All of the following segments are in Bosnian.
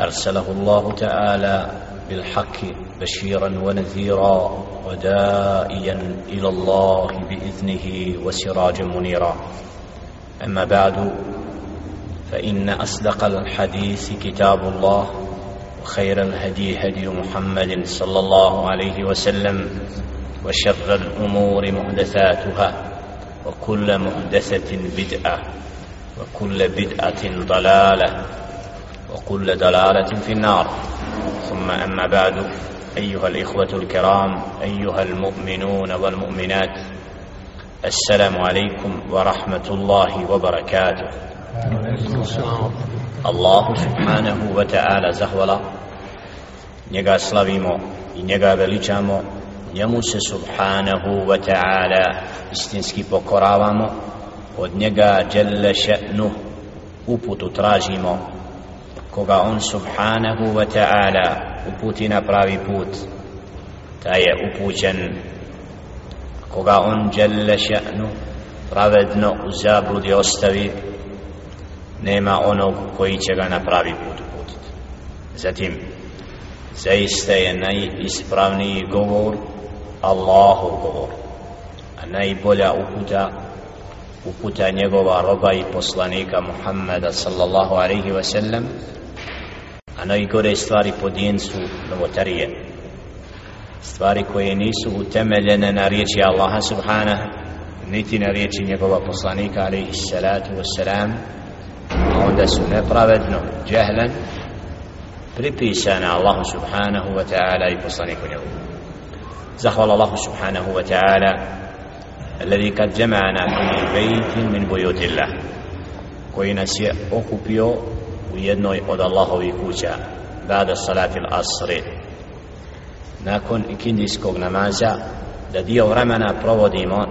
أرسله الله تعالى بالحق بشيرا ونذيرا ودائيا إلى الله بإذنه وسراجا منيرا. أما بعد فإن أصدق الحديث كتاب الله وخير الهدي هدي محمد صلى الله عليه وسلم وشر الأمور محدثاتها وكل محدثة بدعة وكل بدعة ضلالة وكل دلالة في النار. ثم أما بعد أيها الإخوة الكرام أيها المؤمنون والمؤمنات السلام عليكم ورحمة الله وبركاته. الله سبحانه وتعالى زهولا. Njega slavimo i njega veličamo. Njemu se subhanahu wa ta'ala istinski pokoravamo. Od njega jelle še'nu uputu tražimo. Koga on subhanahu wa ta'ala uputi na pravi put taj je upućen. Koga on jalla še'nu pravedno u zabludi ostavi nema onog koji će ga na pravi put uputiti. Zatim zaista je najispravniji govor Allahu govor a najbolja uputa uputa njegova roba i poslanika Muhammeda sallallahu alaihi wa sallam a najgore stvari po djen su novotarije stvari koje nisu utemeljene na riječi Allaha subhanahu niti na riječi njegova poslanika alaihi salatu wassalam a onda su nepravedno džehlen pripisane Allahu subhanahu wa ta'ala i poslaniku njegovu زخول الله سبحانه وتعالى الذي قد جمعنا في بيت من بيوت الله koji nas je okupio u jednoj od Allahovih kuća bada salatil asri. Nakon ikindijskog namaza da dio vremena provodimo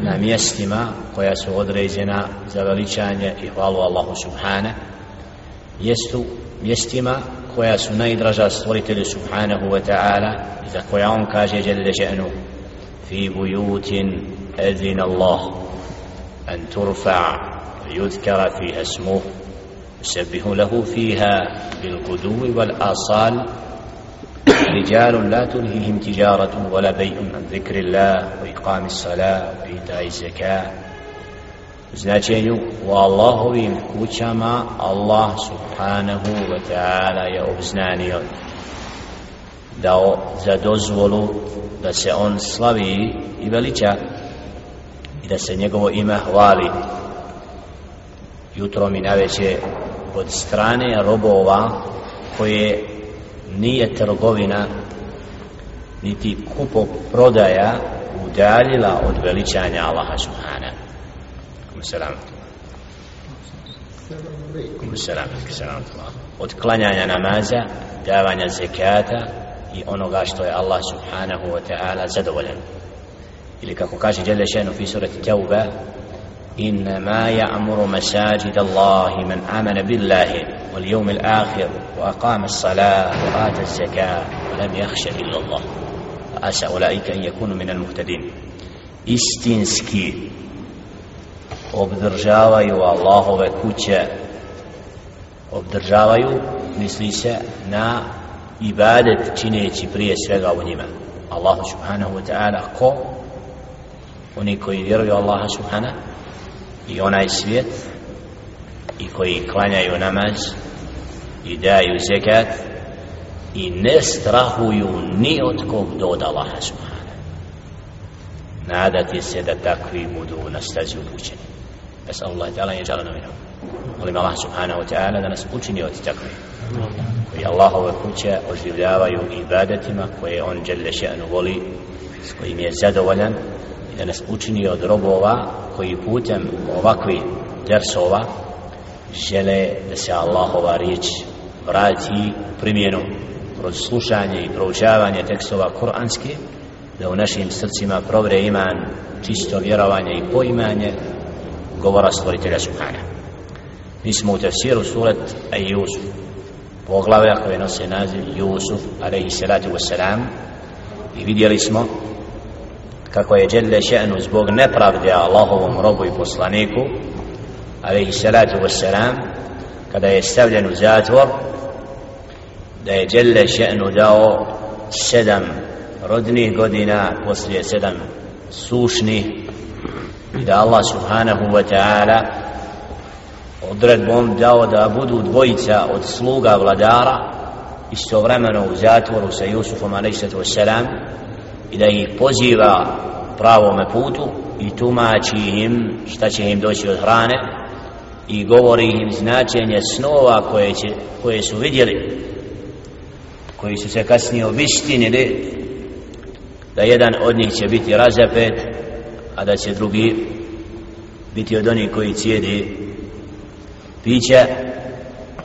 na mjestima koja su određena za veličanje i hvalu Allahu Subhane jestu mjestima koja su najdraža stvoritelju subhanahu wa ta'ala i za koja on kaže djelde ženu fi bujutin edin Allah an turfa yudkara fi esmuh يسبح له فيها بالغدو والآصال رجال لا تلهيهم تجارة ولا بيع عن ذكر الله وإقام الصلاة وإيتاء الزكاة značenju u Allahovim kućama Allah subhanahu wa ta'ala je obznanio dao za dozvolu da se on slavi i veliča i da se njegovo ime hvali jutro mi naveće od strane robova koje nije trgovina niti kupo prodaja udaljila od veličanja Allaha Subhana. subhanahu Selam. Selam. Selam. Od klanjanja namaza, davanja zekata i onoga što je Allah subhanahu wa ta'ala zadovoljan. Ili kako kaže Đelešenu fi surati Tauba, إنما يأمر مساجد الله من آمن بالله واليوم الآخر وأقام الصلاة وآتى الزكاة ولم يخش إلا الله فأسى أولئك أن يكونوا من المهتدين استنسكي وبدرجاوي والله بكوتشا obdržavaju, misli se, na ibadet čineći prije svega u njima. Allahu subhanahu wa ta'ala, ko? Oni koji vjeruju Allaha subhanahu i onaj svijet i koji klanjaju namaz i daju zekat i ne strahuju ni od kog do od Allaha subhana nadati se da takvi budu na stazi upućeni. Bez Allah ta'ala je žalano novinom molim Allah subhana wa ta'ala da nas učini od takvi koji Allahove kuće oživljavaju ibadetima koje on dželje še'nu voli s kojim je zadovoljan da nas učini od robova koji putem ovakvi dersova žele da se Allahova riječ vrati u primjenu kroz slušanje i proučavanje tekstova kuranski da u našim srcima provre iman čisto vjerovanje i poimanje govora stvoritelja Subhana. Mi smo u tefsiru surat Ejusuf poglave koje nose naziv Jusuf alaihi salatu wasalam i vidjeli smo kako je Đelle še'nu zbog nepravde Allahovom robu i poslaniku alaihi salatu wassalam kada je stavljen u zatvor da je Đelle še'nu dao sedam rodnih godina poslije sedam sušnih i da Allah subhanahu wa ta'ala odredbom dao da budu dvojica od sluga vladara istovremeno u zatvoru sa Jusufom a.s i da ih poziva pravome putu i tumači im šta će im doći od hrane i govori im značenje snova koje, će, koje su vidjeli koji su se kasnije obistinili da jedan od njih će biti razapet a da će drugi biti od onih koji cijedi piće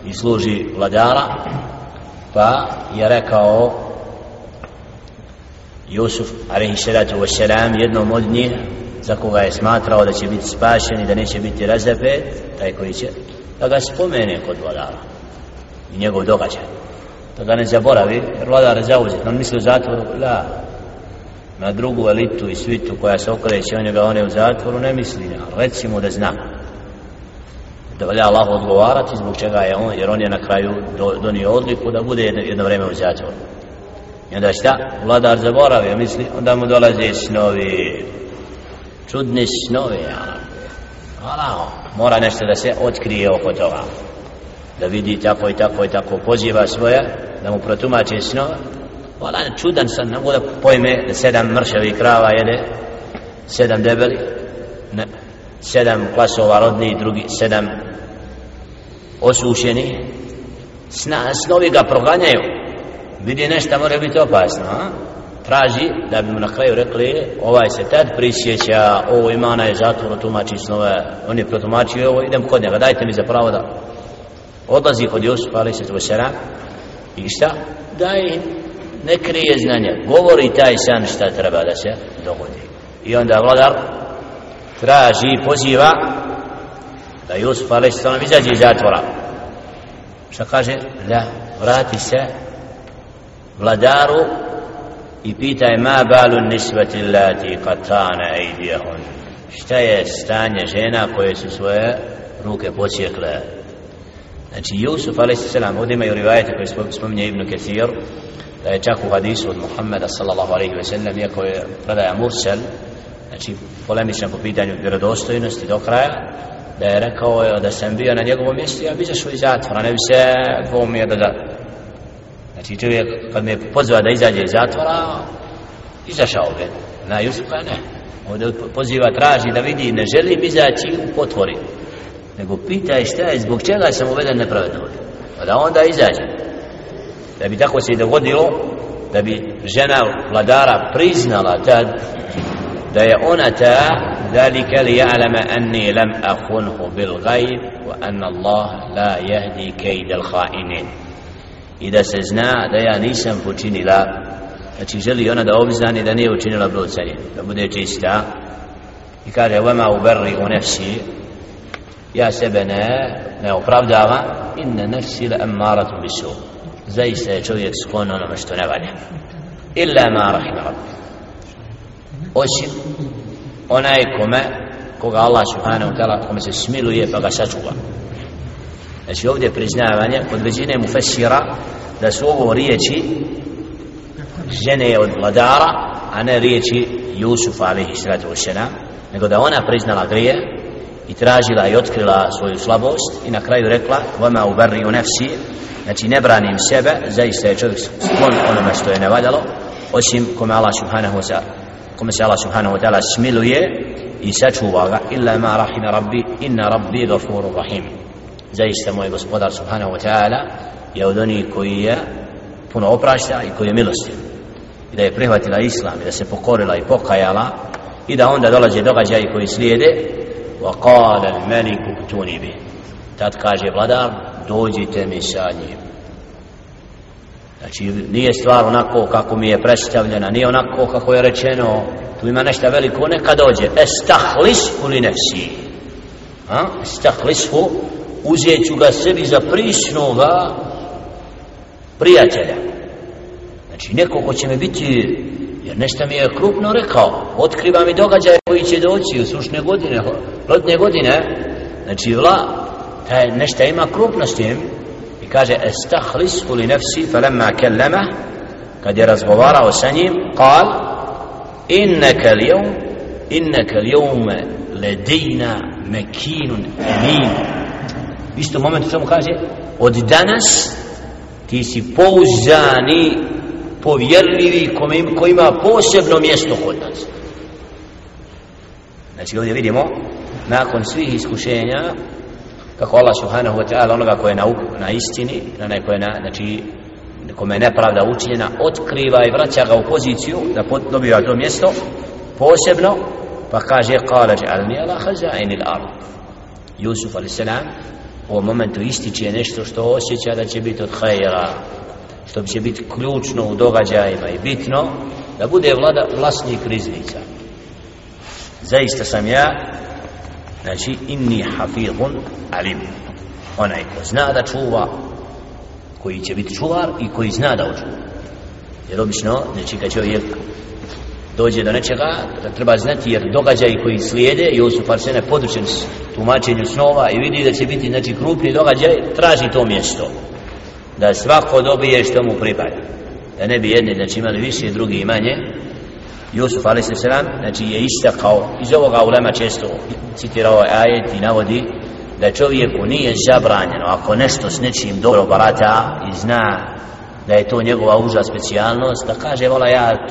i služi vladara. Pa je rekao Jusuf alaihi salatu wasalam jednom od njih za koga je smatrao da će biti spašen i da neće biti razapet taj koji će da ga spomene kod vladara i njegov događaj. Da ga ne zaboravi jer vladar je zauzet. On misli u zatvoru la na drugu elitu i svitu koja se okreće on ga one u zatvoru ne misli. Reci recimo da zna da valja Allah odgovarati zbog čega je on jer on je na kraju do, donio odliku da bude jedno, jedno vreme u zatvoru i onda šta? Vladar zaboravio misli onda mu dolaze snovi. Čudni snovi Hvala, mora nešto da se otkrije oko toga. Da vidi tako i tako i tako. Poziva svoje da mu protumače snove. Vala, čudan sam, ne mogu da pojme da sedam mršavi krava jede, sedam debeli, ne, sedam klasova rodni, drugi, sedam osušeni, Sna, snovi ga proganjaju, vidi nešto mora biti opasno, a? traži da bi mu na kraju rekli ovaj se tad prisjeća ovo imana je zatvor tumači snove on je protumačio ovo idem kod njega dajte mi za pravo da odlazi kod Jusuf, ali se to i šta daj ne krije znanje govori taj san šta treba da se dogodi i onda vladar traži i poziva da Jusuf a.s. izađe iz zatvora šta kaže da vrati se vladaru i pitaj ma balu nisvati lati katana ejdijahun šta je stanje žena koje su svoje ruke posjekle znači Jusuf a.s. ovdje imaju rivajete koje spominje Ibn Kathir da je čak u hadisu od Muhammeda sallallahu alaihi ve sellem iako je predaja mursel znači polemičan po pitanju vjerodostojnosti do kraja da je rekao je da sam bio na njegovom mjestu ja bi zašao iz zatvora ne bi se dvomio da da znači čovjek kad me pozva da izađe iz zatvora izašao bi na Jusufa ne. Ovdje poziva traži da vidi ne želim izaći u potvori nego pitaj šta je zbog čega sam uveden nepravedno pa da onda izađe. Da bi tako se i dogodilo da bi žena vladara priznala tad da je ona ta dalika li ja'lama anni lam akhunhu bil ghaib wa anna Allah la i da se zna da ja nisam počinila znači želi ona da obznani da nije učinila blucanje da bude čista. I kaže vama uberri u nefsi. Ja sebe ne ne opravdavam. Inna nefsi la ammaratu bisu zaista je čovjek sklon onome što ne valja. Illa ma rahima rabbi osim onaj kome koga Allah subhanahu ta'ala kome se smiluje pa ga sačuva znači ovdje priznavanje kod većine mu fesira da su ovo riječi žene od vladara a ne riječi Jusufa alaihi sallatu wasalam nego da ona priznala grije i tražila i otkrila svoju slabost i na kraju rekla vama ubarri u nefsi. Znači ne branim sebe zaista je čovjek sklon onome što je nevaljalo osim kome Allah subhanahu wa kome se Allah subhanahu wa ta'ala smiluje i sačuva ga. Illa ma rahime rabbi inna rabbi gafuru rahim zaista moj gospodar subhanahu wa ta'ala je od onih koji je puno oprašta i koji je milostiv i da je prihvatila islam i da se pokorila i pokajala i da onda dolaze događaji koji slijede wa qala al malik uktuni bi tad kaže vladar dođite mi sa njim Znači, nije stvar onako kako mi je predstavljena, nije onako kako je rečeno, tu ima nešto veliko, neka dođe. Estahlis li nefsi. A? Estahlishu, uzet ću ga sebi za prisnoga prijatelja. Znači, neko ko će me biti, jer nešto mi je krupno rekao, otkriva mi događaje koji će doći u sušne godine, lotne godine, znači, vla, taj nešto ima krupno s tim, i kaže estahlis li nefsi falemma kellema kad je razgovarao sa njim kal innaka ljom innaka ljome ledina mekinun emin isto moment samo kaže od danas ti si pouzdani povjerljivi koji ima posebno mjesto kod nas znači ovdje vidimo nakon svih iskušenja kako Allah subhanahu wa ta'ala onoga koje je na, na istini na koje je na, znači kome je nepravda učinjena otkriva i vraća ga u poziciju da dobija to mjesto posebno pa kaže kala džalni ala ard. Yusuf Jusuf salam u ovom momentu ističe nešto što osjeća da će biti od hajera što će biti ključno u događajima i bitno da bude vlada, vlasnik riznica. Zaista sam ja znači inni hafidhun alim. Onaj ko zna da čuva koji će biti čuvar i koji zna da očuva. Jer obično znači kad čovjek dođe do nečega da treba znati jer događaji koji slijede i ovo su farsene podučen s tumačenju snova i vidi da će biti znači krupni događaj traži to mjesto da svako dobije što mu pripada da ne bi jedni znači imali više drugi i manje Jusuf a.s. znači je istakao iz ovoga ulema često citira ovaj ajet i navodi da čovjeku nije zabranjeno ako nešto s nečim dobro barata i zna da je to njegova uža specijalnost da kaže vola ja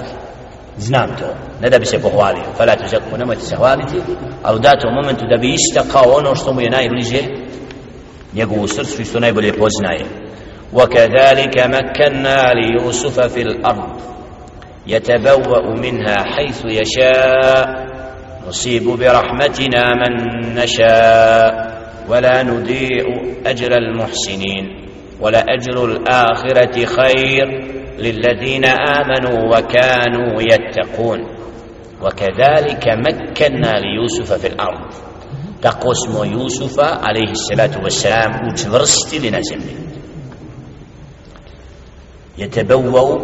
znam to ne da bi se pohvalio fala tu zakku nemojte se hvaliti ali u datom momentu da bi istakao ono što mu je najbliže njegovu srcu i što najbolje poznaje وكذلك مكنا ليوسف في الأرض يتبوأ منها حيث يشاء نصيب برحمتنا من نشاء ولا نضيع أجر المحسنين ولأجر الآخرة خير للذين آمنوا وكانوا يتقون. وكذلك مكنا ليوسف في الأرض. تقسم يوسف عليه الصلاة والسلام وتورست لنزمه. يتبوأ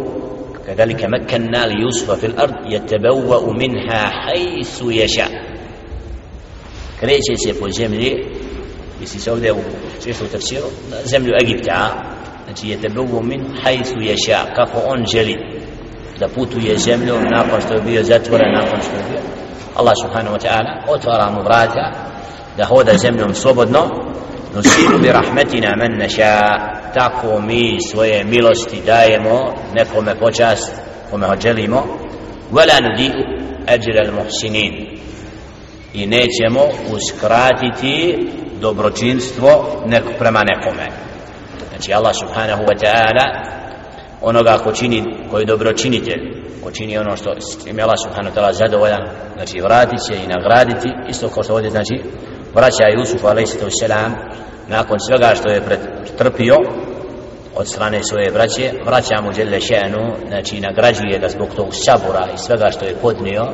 كذلك مكنا ليوسف في الأرض يتبوأ منها حيث يشاء. zemlji misli se ovdje u često tafsiru na zemlju Egipta znači je tebevu min hajsu ješa kako on želi da putuje zemljom nakon što je bio zatvoren nakon što je bio Allah subhanahu wa ta'ala otvara mu vrata da hoda zemljom slobodno. Nusiru bi rahmetina men neša tako mi svoje milosti dajemo nekome počast kome ho želimo. Wala nudi ajr al muhsinin. I nećemo uskratiti dobročinstvo nek prema nekome znači Allah subhanahu wa ta'ala onoga ko čini ko je dobročinitelj ko čini ono što im Allah subhanahu wa ta'ala zadovoljan znači vratit će i nagraditi isto kao što ovdje znači vraća Jusuf a.s. nakon svega što je pretrpio od strane svoje braće vraća mu Đele Šenu znači nagrađuje ga zbog tog sabora i svega što je podnio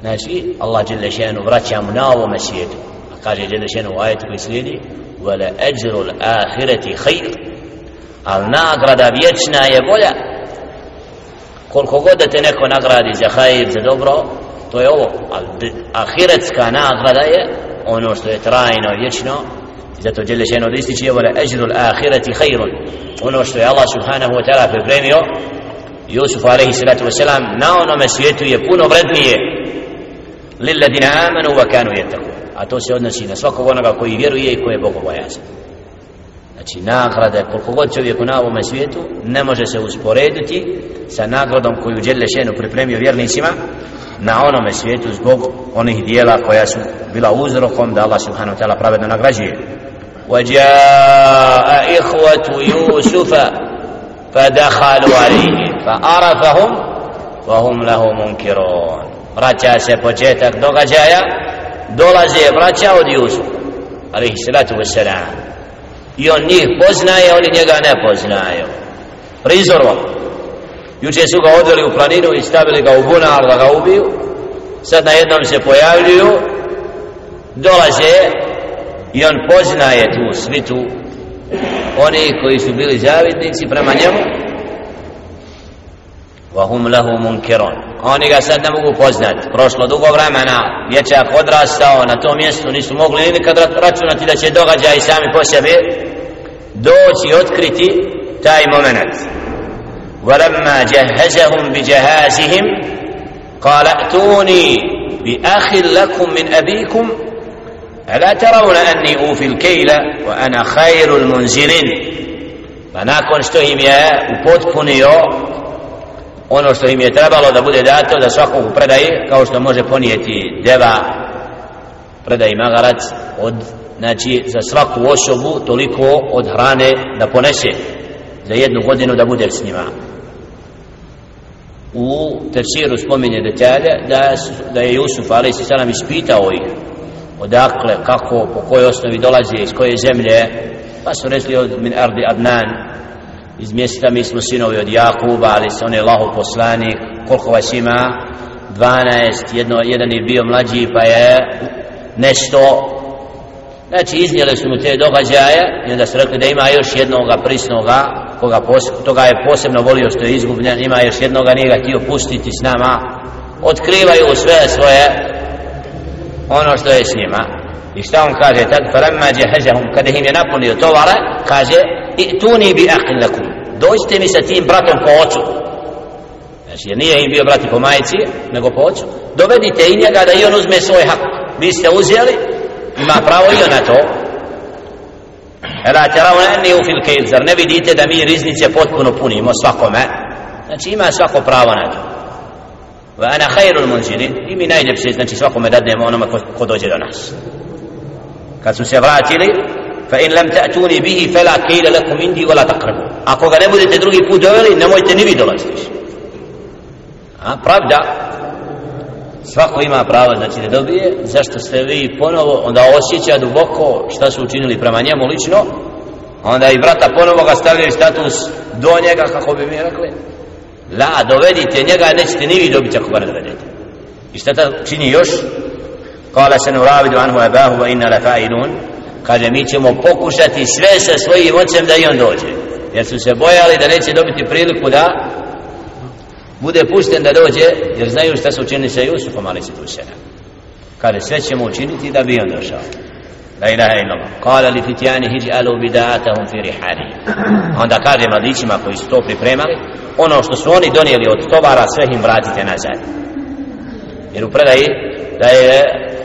znači Allah Đele Šenu vraća mu na ovome svijetu a kaže Đele Šenu u ajetu koji slijedi vele eđru l'ahireti hajr al nagrada vječna je bolja. Koliko god da te neko nagradi za hajr, za dobro to je ovo. Al ahiretska nagrada je ono što je trajno vječno. Zato dželle šeno da ističe ovo le ajru al-akhirati khairun ono što je Allah subhanahu wa ta'ala pripremio Yusuf alaihi salatu ve selam na onome svijetu je puno vrednije. Lilladina amanu wa kanu yattaqun a to se odnosi na svakog onoga koji vjeruje i koji je bogobojazan znači nagrada koliko god čovjeku na ovome svijetu ne može se usporediti sa nagradom koju dželle šeno pripremio vjernicima na onome svijetu zbog onih dijela koja su bila uzrokom da Allah subhanahu wa ta'ala pravedno nagrađuje وجاء إخوة يوسف فدخلوا عليه فعرفهم وهم له منكرون vraća se početak događaja dolaze vraća od Jusuf alaihi salatu wasalam i on njih poznaje oni njega ne poznaju. Prizorno juče su ga odveli u planinu i stavili ga u bunar da ga ubiju. Sad na jednom se pojavljuju dolaze i on poznaje tu svitu. Oni koji su bili zavidnici prema njemu وهم له منكرون oni ga sad ne mogu poznati prošlo dugo vremena dječak odrastao na tom mjestu nisu mogli nikad računati da će događaj sami po sebi doći otkriti taj moment ولما جهزهم بجهازهم قال ائتوني بأخ لكم من أبيكم ألا ترون أني أوفي الكيل وأنا خير المنزلين فناكون što im je upotpunio ono što im je trebalo da bude dato da svakog predaji kao što može ponijeti deva predaji magarac od znači za svaku osobu toliko od hrane da ponese za jednu godinu da bude s njima. U tefsiru spominje detalje da, da je Jusuf ali se salam ispitao ih odakle, kako, po kojoj osnovi dolazi iz koje zemlje pa su rekli od min ardi adnan iz mjesta mi smo sinovi od Jakuba ali se on je Allahu poslanik. Koliko vas ima? 12 jedno, jedan je bio mlađi pa je nešto. Znači iznijeli su mu te događaje i onda su rekli da ima još jednoga prisnoga koga pos, toga je posebno volio što je izgubljen ima još jednoga nije ga htio pustiti s nama. Otkrivaju sve svoje ono što je s njima. I šta on kaže? Tad faramma jahazahum kada im je napunio tovara kaže i'tuni bi aqlakum dođite mi sa tim bratom po ocu. Znači jer nije im bio brati po majici nego po ocu. Dovedite i njega da i on uzme svoj hak. Vi ste uzeli ima pravo i on na to. Ela teravna enni u fil kejl Zar ne vidite da mi riznice potpuno punimo svakome? Znači ima svako pravo na to. Wa ana khairul munzilin I mi najljepše znači svakome dadnemo onome ko, ko dođe do nas. Kad su se vratili فإن لم تأتوني به فلا كيل لكم عندي ولا تقربوا ako ga ne budete drugi put doveli nemojte ni vi dolaziti a pravda svako ima pravo znači da dobije zašto ste vi ponovo onda osjeća duboko šta su učinili prema njemu lično onda i brata ponovo ga stavljaju status do njega kako bi mi rekli la dovedite njega nećete ni vi dobiti ako ga ne dovedete i šta ta čini još قال سنراود عنه أباه وإنا لفاعلون kaže mi ćemo pokušati sve sa svojim ocem da i on dođe. Jer su se bojali da neće dobiti priliku da bude pušten da dođe jer znaju šta su učinili sa Jusufom ali se tu sena kaže sve ćemo učiniti da bi on došao. La ilaha illallah. Kala li fitjani hij'alu bidatahum fi rihari onda kaže mladićima koji su to pripremali ono što su oni donijeli od tovara sve im vratite nazad. Jer u predaji da je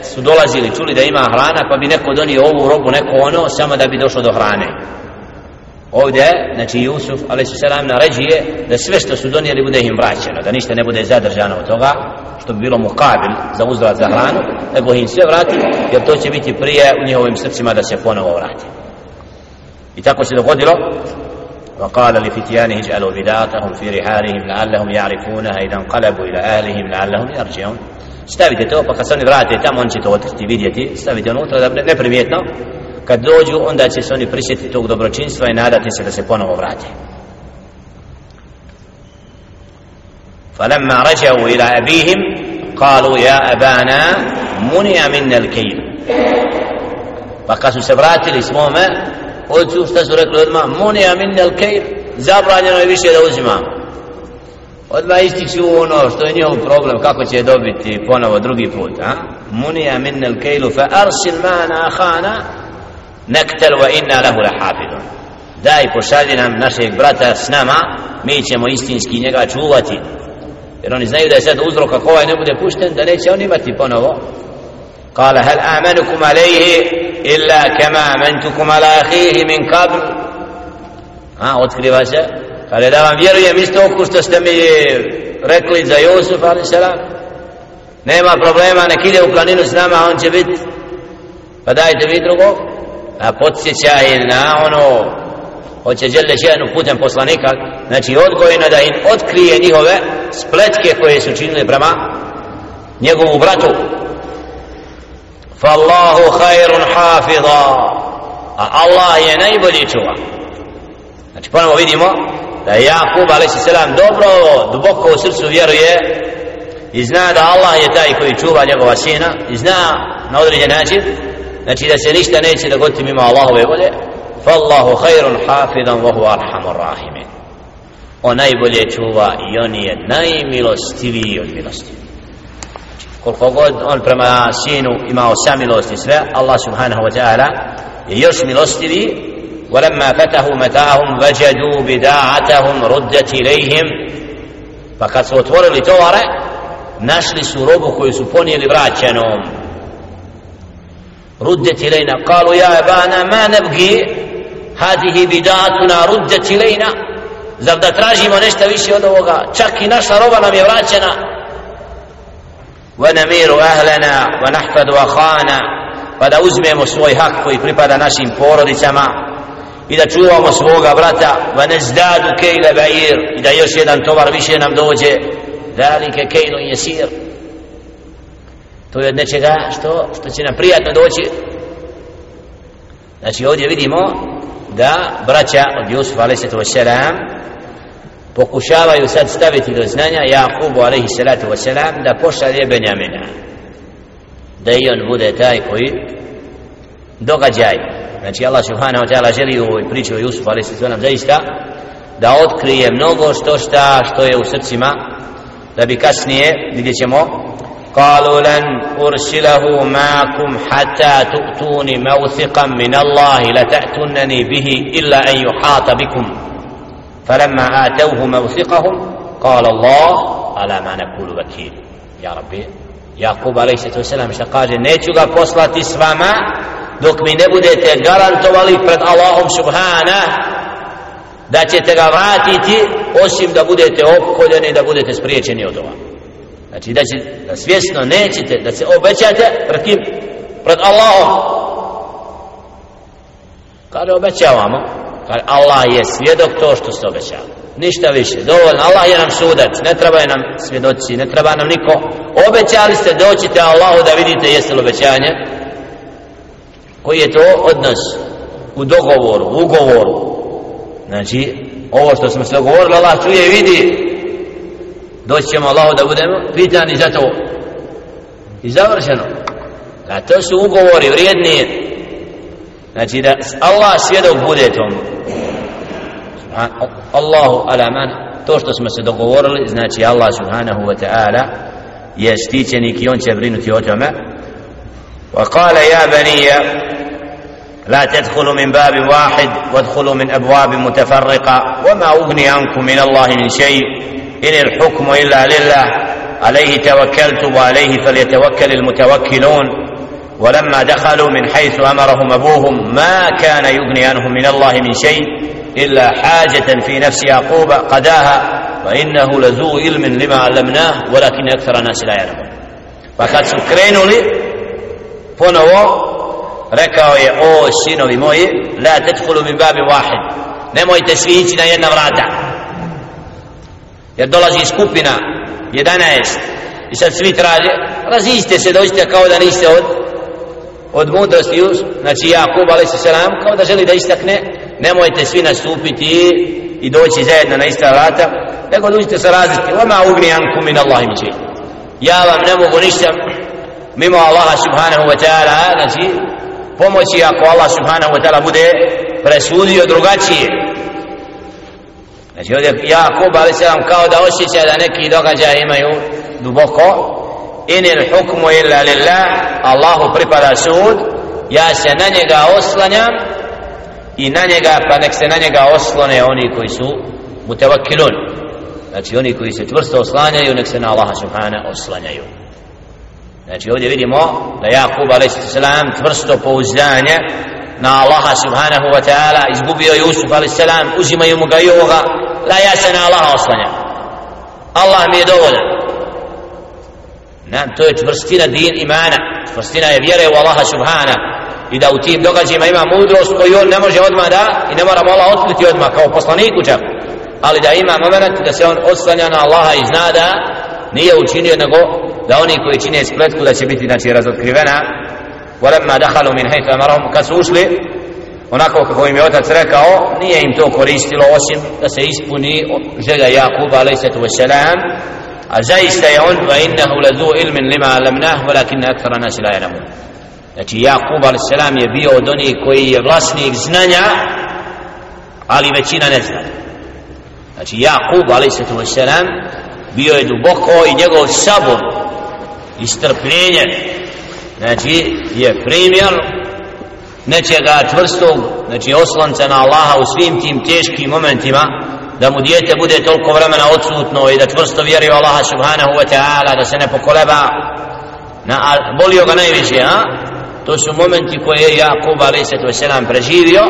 su dolazili, čuli da ima hrana, pa bi neko donio ovu robu, neko ono, samo da bi došlo do hrane. Ovdje, znači Jusuf, ali su selam naređuje da sve što su donijeli bude im vraćeno, da ništa ne bude zadržano od toga, što bi bilo mukabil za uzvrat za hranu, nego im sve vrati, jer to će biti prije u njihovim srcima da se ponovo vrati. I tako se dogodilo, وقال لفتيانه اجعلوا بداءتهم في رحالهم لعلهم يعرفونها إذا انقلبوا إلى أهلهم لعلهم يرجعون stavite to pa kad se oni vrate tamo on će to otkriti vidjeti stavite unutra da neprimjetno kad dođu onda će se oni prisjetiti tog dobročinstva i nadati se da se ponovo vrate فلما رجعوا إلى أبيهم قالوا يا أبانا منع منا الكيل فقاسوا سبرات الاسمومة قلت استاذ ركلوا منع منا الكيل zabranjeno je više da uzimamo odmah ističu ono što je njihov problem, kako će dobiti ponovo drugi put, a? Munija minnel kejlu fa arsil mana ahana nektel wa inna lahu lahafidun. Daj, pošalji nam našeg brata s nama, mi ćemo istinski njega čuvati. Jer oni znaju da je sad uzrok ako ovaj ne bude pušten, da neće on imati ponovo. Kala, hal amanukum alejhi illa kema amentukum ala ahihi min kabru. A, otkriva se, Pa Kaže da vam vjerujem isto oko što ste mi rekli za Jusuf ali selam. Nema problema, nek ide u planinu s nama, on će biti. Pa dajte vi drugo. A podsjećaj na ono hoće žele ženu putem poslanika znači odgojeno da im otkrije njihove spletke koje su činili prema njegovu bratu fallahu khairun hafidha a Allah je najbolji čuva znači ponovo vidimo da je Jakub a.s. dobro duboko u srcu vjeruje i zna da Allah je taj koji čuva njegova sina i zna na određen način znači da se ništa neće dogoditi mimo Allahove volje fallahu khairun hafidan wa huwa arhamur rahimin on najbolje čuva i on je najmilostiviji od milosti koliko god on prema sinu imao samilost i sve Allah subhanahu wa ta'ala je još milostiviji ولما فتحوا متاعهم وجدوا بداعتهم ردت إليهم فقد سوتورili tovare našli su robu koju su ponijeli vraćenom ردت إلينا قالوا يا أبانا ما نبغي هذه بداعتنا ردت إلينا zar da tražimo nešto više od ovoga čak i naša roba nam je vraćena ونمير أهلنا ونحفظ أخانا pa da uzmemo svoj hak koji pripada našim porodicama i da čuvamo svoga brata va ne zdadu kejle ba'ir i da još jedan tovar više nam dođe dalike kejlu jesir to je od nečega što, što će nam prijatno doći znači ovdje vidimo da braća od Jusufa a.s. pokušavaju sad staviti do znanja Jakubu a.s. da pošalje Benjamina da i on bude taj koji događaj Znači Allah subhanahu wa ta'ala želi u ovoj priči o Jusufu ali se nam zaista da otkrije mnogo što šta što je u srcima da bi kasnije vidjet ćemo قالوا لن أرسله معكم حتى تؤتوني موثقا من الله لتأتونني به إلا أن يحاط بكم فلما آتوه موثقهم قال الله على ما نقول وكيل يا ربي يعقوب عليه الصلاة والسلام شقال نيتشو قال s vama dok mi ne budete garantovali pred Allahom subhana da ćete ga vratiti osim da budete opkoljeni da budete spriječeni od ova znači da, će, da svjesno nećete da se obećate pred kim? Pred Allahom. Kada obećavamo kada Allah je svjedok to što ste obećali ništa više, dovoljno, Allah je nam sudac. Ne treba nam svjedoci, ne treba nam niko. Obećali ste doćite Allahu da vidite jeste li obećanje koji je to odnos u dogovoru, u ugovoru znači ovo što smo se dogovorili Allah čuje i vidi doći ćemo Allahu da budemo pitani za to i završeno a to su ugovori vrijedni znači da Allah svjedok bude tom Allahu ala man to što smo se dogovorili znači Allah subhanahu wa ta'ala je stićenik i on će brinuti o tome وقال يا بني لا تدخلوا من باب واحد وادخلوا من أبواب متفرقة وما أغني عنكم من الله من شيء. إن الحكم إلا لله. عليه توكلت وعليه فليتوكل المتوكلون. ولما دخلوا من حيث أمرهم أبوهم ما كان يغني عنهم من الله من شيء إلا حاجة في نفس يعقوب قداها. وانه لذو علم لما علمناه ولكن أكثر الناس لا يعلمون. فقد سكرينوا لي. ponovo rekao je o sinovi moji la tedhulu min babi wahid. Nemojte svi ići na jedna vrata. Jer dolazi skupina 11 i sad svi traže raziste se dođite kao da niste od od mudrosti znači Jakub a.s. kao da želi da istakne nemojte svi nastupiti i doći zajedno na ista vrata nego dođite sa različiti vama ugni ankum min Allahim ja vam ne mogu ništa mimo Allaha subhanahu wa ta'ala znači pomoći ako Allah subhanahu wa ta'ala bude presudio drugačije. Znači ovdje Jakub ali se vam kao da osjeća da neki događaj imaju duboko. Inil hukmu illa lillah Allahu pripada sud ja se na njega oslanjam i na njega pa nek se na njega oslone oni koji su mutavakilun znači oni koji se čvrsto oslanjaju nek se na Allaha subhanahu oslanjaju. Znači ovdje vidimo da Jakub a.s. tvrsto pouzdanje na Allaha subhanahu wa ta'ala. Izgubio Jusuf a.s. uzimaju mu ga i ovoga. La ja se na Allaha oslanja. Allah mi je dovoljan. Nam, to je čvrstina din imana. Čvrstina je vjere u Allaha subhana. I da u tim događajima ima mudrost koju on ne može odmah da i ne mora Allah otkriti odmah kao poslaniku čak. Ali da ima moment da se on oslanja na Allaha i zna da nije učinio nego da oni koji čine spletku da će biti znači razotkrivena ولما دخلوا من حيث امرهم kad su ušli onako kako im je otac rekao nije im to koristilo osim da se ispuni želja Jakuba alaihissalatu wassalam a zaista je on va innahu lazu ilmin lima alamnah walakin akthara nas la ya'lamun znači Jakub alaihissalam je bio od onih koji je vlasnik znanja ali većina ne zna znači Jakub alaihissalatu wassalam bio je duboko i njegov sabor i strpljenje znači je primjer nečega čvrstog znači oslonca na Allaha u svim tim teškim momentima da mu dijete bude toliko vremena odsutno i da čvrsto vjeruje Allaha subhanahu wa ta'ala da se ne pokoleba na, bolio ga najviše a? to su momenti koje je Jakub a.s. preživio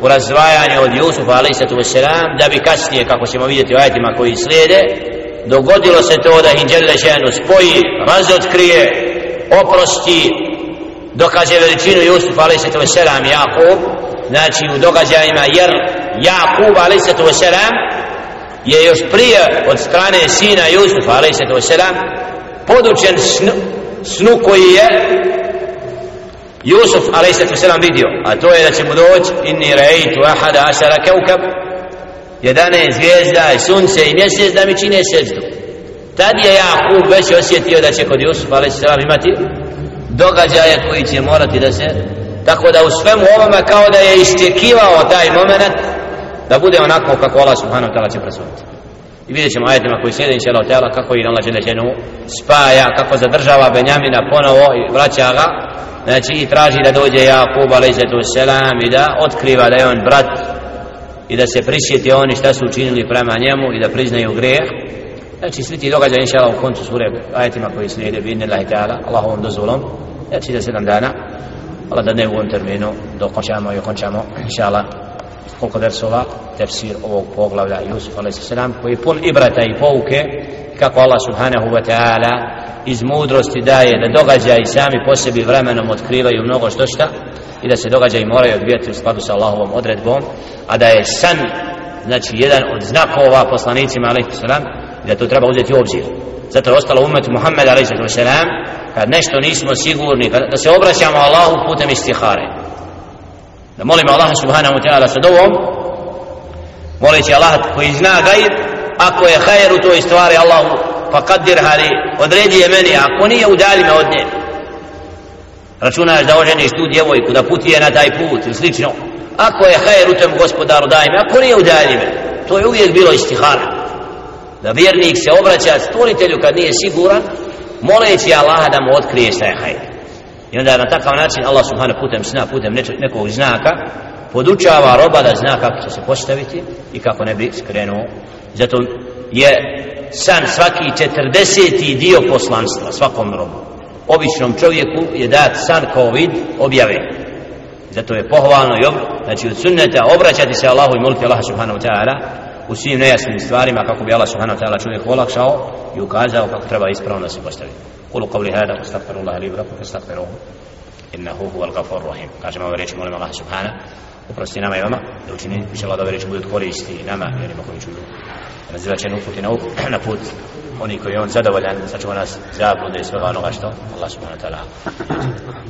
u razdvajanju od Jusufa a.s. da bi kasnije kako ćemo vidjeti u ajetima koji slijede dogodilo se to da ih Đele ženu spoji razotkrije oprosti dokaže veličinu Jusuf a.s. Jakub znači u događajima jer Jakub a.s. je još prije od strane sina Jusuf a.s. podučen snu, snu koji je Jusuf a.s. vidio a to je da će mu doći inni rejtu ahada asara keukab jedane zvijezda i sunce i mjesec da mi čine seždu tad je Jakub već osjetio da će kod Jusuf a.s. imati događaje koji će morati da se tako da u svemu ovome kao da je istekivao taj moment da bude onako kako Allah subhanahu ta'ala će presuditi i vidjet ćemo ajetima koji slijede inša Allah ta'ala kako i Allah žele spaja kako zadržava Benjamina ponovo i vraća ga znači i traži da dođe Jakub selam i da otkriva da je on brat i da se prisjeti oni šta su učinili prema njemu i da priznaju grijeh znači svi ti događaj inša Allah u koncu sure ajetima koji slijede bi idnillahi ta'ala Allahovom dozvolom znači za sedam dana Allah da ne u ovom terminu dokončamo i okončamo inša Allah koliko versova tefsir ovog poglavlja Jusuf a.s. koji je pun ibrata i pouke kako Allah subhanahu wa ta'ala iz mudrosti daje da događaji sami po sebi vremenom otkrivaju mnogo što šta i da se događaji moraju odvijati u skladu sa Allahovom odredbom a da je san znači jedan od znakova poslanicima a.s. i da to treba uzeti u obzir zato je ostalo umet Muhammed a.s. kad nešto nismo sigurni da se obraćamo Allahu putem istihare da molimo Allaha subhanahu wa ta'ala sa dovom moleći Allaha koji zna gajib ako je hajer u toj stvari Allahu pa kadir hali odredi je meni ako nije udali me od nje računaš da oženiš tu djevojku da putije na taj put ili slično ako je hajer u tem gospodaru daj me ako nije udalji me to je uvijek bilo istihara da vjernik se obraća stvoritelju kad nije siguran moleći Allaha da mu otkrije šta je hajer I onda na takav način Allah subhanahu putem sna, putem nekog znaka podučava roba da zna kako će se postaviti i kako ne bi skrenuo. Zato je san svaki 40. dio poslanstva svakom robu. Običnom čovjeku je dat san kao vid objave. Zato je pohvalno i ob... znači od sunneta obraćati se Allahu i moliti Allah subhanahu ta'ala u svim nejasnim stvarima kako bi Allah subhanahu ta'ala čovjek olakšao i ukazao kako treba ispravno da se postavi. Kulu qavli hada, astagfiru Allah li vraku, astagfiruhu, innahu huwa al-ghafur rahim. Kažemo ove reči, molim Allah subhanahu, uprosti nama i vama, da učini, biće Allah da ove reči budu koristi nama i onima koji čuju. Nazivat će uputi na, na put oni koji je on zadovoljan, sačuva nas zablude i svega onoga što Allah subhanahu wa ta'ala